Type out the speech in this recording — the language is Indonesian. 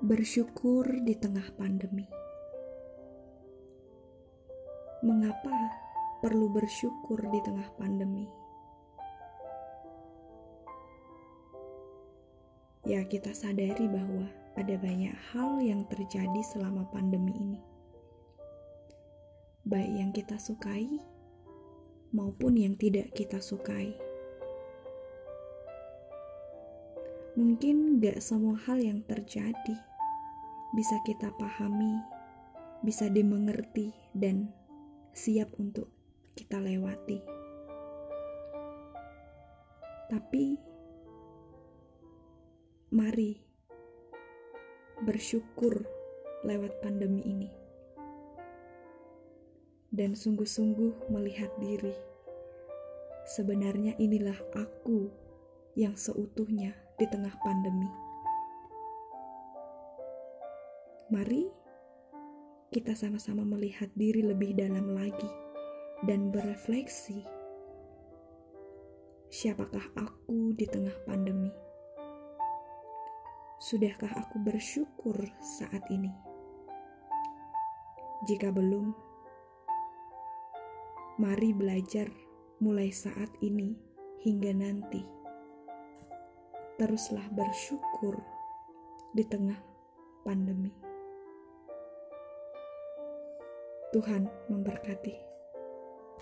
Bersyukur di tengah pandemi. Mengapa perlu bersyukur di tengah pandemi? Ya, kita sadari bahwa ada banyak hal yang terjadi selama pandemi ini, baik yang kita sukai maupun yang tidak kita sukai. Mungkin gak semua hal yang terjadi bisa kita pahami, bisa dimengerti, dan siap untuk kita lewati. Tapi, mari bersyukur lewat pandemi ini, dan sungguh-sungguh melihat diri. Sebenarnya, inilah aku yang seutuhnya di tengah pandemi. Mari kita sama-sama melihat diri lebih dalam lagi dan berefleksi. Siapakah aku di tengah pandemi? Sudahkah aku bersyukur saat ini? Jika belum, mari belajar mulai saat ini hingga nanti. Teruslah bersyukur di tengah pandemi. Tuhan memberkati.